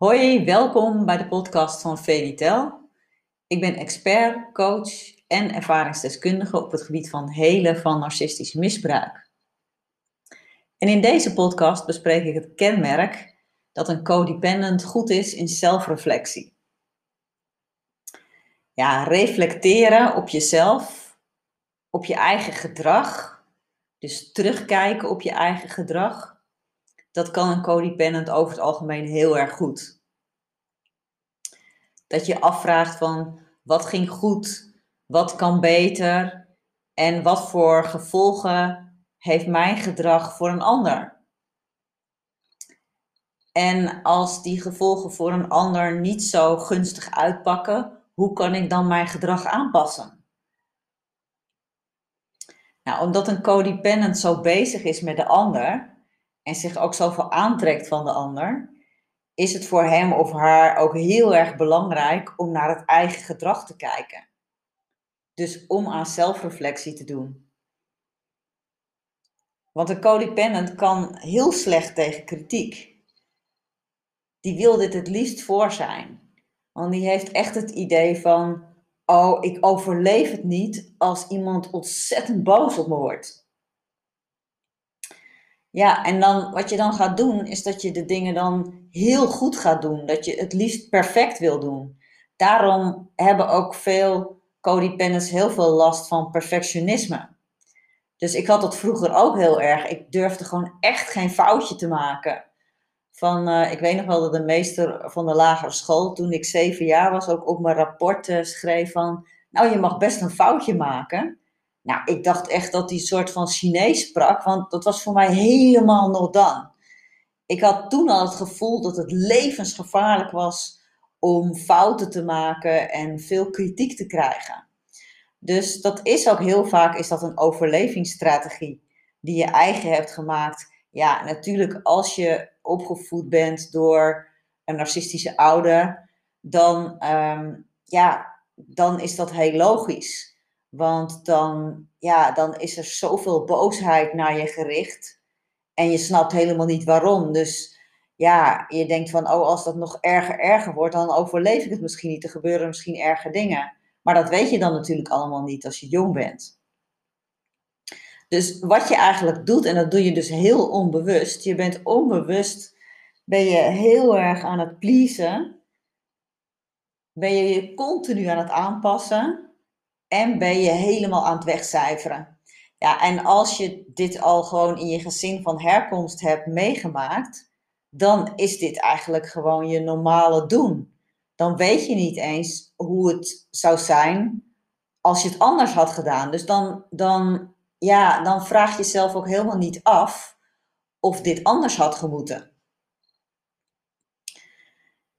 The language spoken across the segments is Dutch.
Hoi, welkom bij de podcast van Felitel. Ik ben expert, coach en ervaringsdeskundige op het gebied van helen van narcistisch misbruik. En in deze podcast bespreek ik het kenmerk dat een codependent goed is in zelfreflectie. Ja, reflecteren op jezelf, op je eigen gedrag, dus terugkijken op je eigen gedrag dat kan een codependent over het algemeen heel erg goed. Dat je afvraagt van wat ging goed, wat kan beter en wat voor gevolgen heeft mijn gedrag voor een ander. En als die gevolgen voor een ander niet zo gunstig uitpakken, hoe kan ik dan mijn gedrag aanpassen? Nou, omdat een codependent zo bezig is met de ander, en zich ook zoveel aantrekt van de ander, is het voor hem of haar ook heel erg belangrijk om naar het eigen gedrag te kijken. Dus om aan zelfreflectie te doen. Want een codependent kan heel slecht tegen kritiek. Die wil dit het liefst voor zijn. Want die heeft echt het idee van: oh, ik overleef het niet als iemand ontzettend boos op me wordt. Ja, en dan wat je dan gaat doen, is dat je de dingen dan heel goed gaat doen. Dat je het liefst perfect wil doen. Daarom hebben ook veel codependents heel veel last van perfectionisme. Dus ik had dat vroeger ook heel erg. Ik durfde gewoon echt geen foutje te maken. Van, uh, ik weet nog wel dat de meester van de lagere school, toen ik zeven jaar was, ook op mijn rapport schreef van, nou je mag best een foutje maken. Nou, ik dacht echt dat een soort van Chinees sprak, want dat was voor mij helemaal nog dan. Ik had toen al het gevoel dat het levensgevaarlijk was om fouten te maken en veel kritiek te krijgen. Dus dat is ook heel vaak is dat een overlevingsstrategie die je eigen hebt gemaakt. Ja, natuurlijk als je opgevoed bent door een narcistische ouder, dan, ehm, ja, dan is dat heel logisch. Want dan, ja, dan is er zoveel boosheid naar je gericht. En je snapt helemaal niet waarom. Dus ja, je denkt van, oh, als dat nog erger, erger wordt, dan overleef ik het misschien niet. Er gebeuren misschien erger dingen. Maar dat weet je dan natuurlijk allemaal niet als je jong bent. Dus wat je eigenlijk doet, en dat doe je dus heel onbewust. Je bent onbewust, ben je heel erg aan het pleasen. Ben je je continu aan het aanpassen en ben je helemaal aan het wegcijferen. Ja, en als je dit al gewoon in je gezin van herkomst hebt meegemaakt, dan is dit eigenlijk gewoon je normale doen. Dan weet je niet eens hoe het zou zijn als je het anders had gedaan. Dus dan, dan, ja, dan vraag je jezelf ook helemaal niet af of dit anders had gemoeten.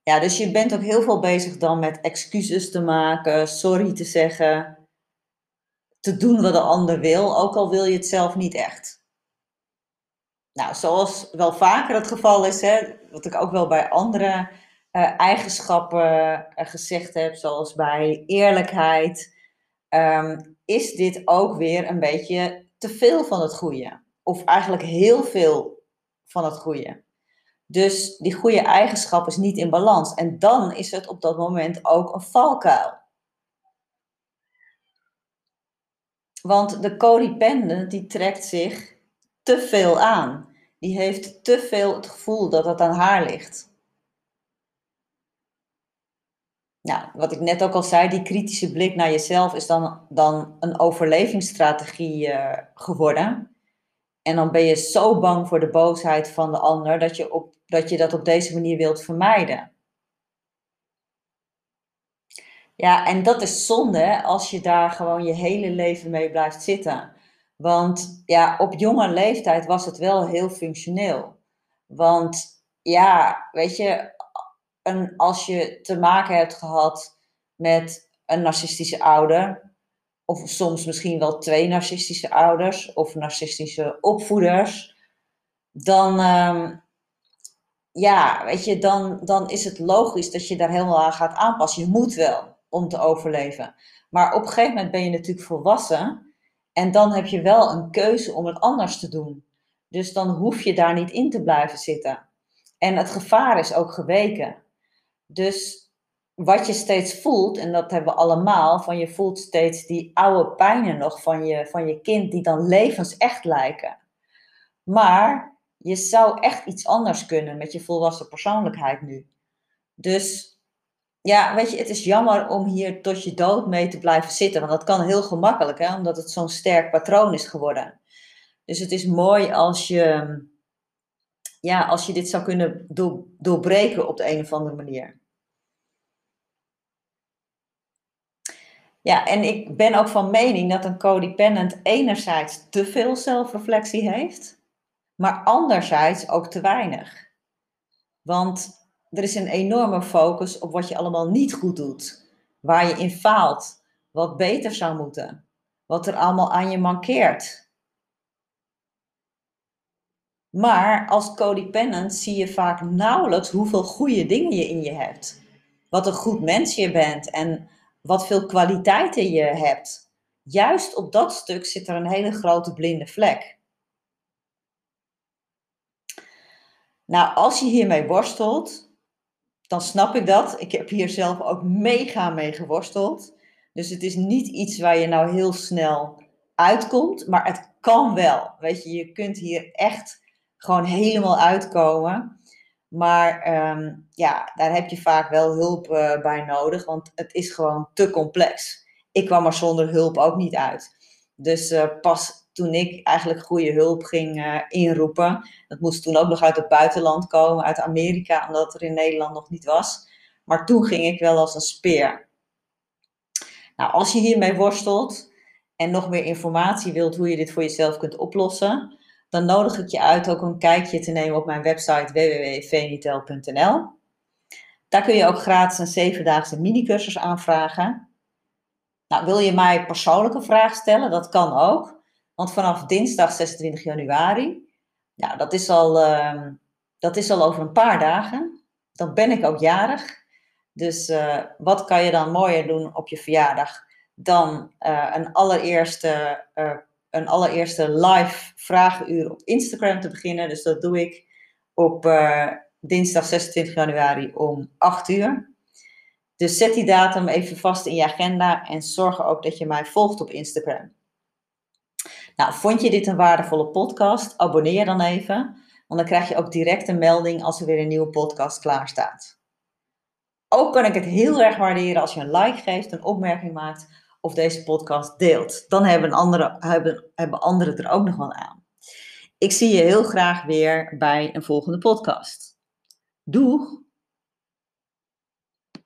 Ja, dus je bent ook heel veel bezig dan met excuses te maken, sorry te zeggen, te doen wat de ander wil, ook al wil je het zelf niet echt. Nou, zoals wel vaker het geval is, hè, wat ik ook wel bij andere uh, eigenschappen uh, gezegd heb, zoals bij eerlijkheid, um, is dit ook weer een beetje te veel van het goede. Of eigenlijk heel veel van het goede. Dus die goede eigenschap is niet in balans. En dan is het op dat moment ook een valkuil. Want de codependent die trekt zich te veel aan. Die heeft te veel het gevoel dat het aan haar ligt. Nou, wat ik net ook al zei, die kritische blik naar jezelf is dan, dan een overlevingsstrategie uh, geworden. En dan ben je zo bang voor de boosheid van de ander dat je, op, dat je dat op deze manier wilt vermijden. Ja, en dat is zonde als je daar gewoon je hele leven mee blijft zitten. Want ja, op jonge leeftijd was het wel heel functioneel. Want ja, weet je, een, als je te maken hebt gehad met een narcistische ouder, of soms misschien wel twee narcistische ouders of narcistische opvoeders, dan, ehm, ja, weet je, dan, dan is het logisch dat je daar helemaal aan gaat aanpassen. Je moet wel om te overleven. Maar op een gegeven moment ben je natuurlijk volwassen en dan heb je wel een keuze om het anders te doen. Dus dan hoef je daar niet in te blijven zitten. En het gevaar is ook geweken. Dus wat je steeds voelt, en dat hebben we allemaal, van je voelt steeds die oude pijnen nog van je, van je kind, die dan levensecht lijken. Maar je zou echt iets anders kunnen met je volwassen persoonlijkheid nu. Dus ja, weet je, het is jammer om hier tot je dood mee te blijven zitten. Want dat kan heel gemakkelijk, hè, omdat het zo'n sterk patroon is geworden. Dus het is mooi als je, ja, als je dit zou kunnen doorbreken op de een of andere manier. Ja, en ik ben ook van mening dat een codependent enerzijds te veel zelfreflectie heeft, maar anderzijds ook te weinig. Want er is een enorme focus op wat je allemaal niet goed doet, waar je in faalt, wat beter zou moeten, wat er allemaal aan je mankeert. Maar als codependent zie je vaak nauwelijks hoeveel goede dingen je in je hebt. Wat een goed mens je bent en wat veel kwaliteiten je hebt. Juist op dat stuk zit er een hele grote blinde vlek. Nou, als je hiermee worstelt, dan snap ik dat. Ik heb hier zelf ook mega mee geworsteld. Dus het is niet iets waar je nou heel snel uitkomt, maar het kan wel. Weet je, je kunt hier echt gewoon helemaal uitkomen. Maar ehm, ja, daar heb je vaak wel hulp uh, bij nodig, want het is gewoon te complex. Ik kwam er zonder hulp ook niet uit. Dus uh, pas toen ik eigenlijk goede hulp ging uh, inroepen. Dat moest toen ook nog uit het buitenland komen, uit Amerika, omdat er in Nederland nog niet was. Maar toen ging ik wel als een speer. Nou, als je hiermee worstelt en nog meer informatie wilt hoe je dit voor jezelf kunt oplossen, dan nodig ik je uit ook een kijkje te nemen op mijn website www.venitel.nl. Daar kun je ook gratis een zevendaagse minicursus aanvragen. Nou, wil je mij persoonlijke vraag stellen? Dat kan ook. Want vanaf dinsdag 26 januari, ja, dat is al, ehm, dat is al over een paar dagen. Dan ben ik ook jarig. Dus uh, wat kan je dan mooier doen op je verjaardag dan uh, een, allereerste, uh, een allereerste live vragenuur op Instagram te beginnen. Dus dat doe ik op dinsdag 26 januari om 8 uur. Dus zet die datum even vast in je agenda en zorg ook dat je mij volgt op Instagram. Nou, vond je dit een waardevolle podcast? Abonneer dan even, want dan krijg je ook direct een melding als er weer een nieuwe podcast klaar staat. Ook kan ik het heel erg waarderen als je een like geeft, een opmerking maakt of deze podcast deelt. Dan hebben, andere, hebben, hebben anderen er ook nog wel aan. Ik zie je heel graag weer bij een volgende podcast. Doeg!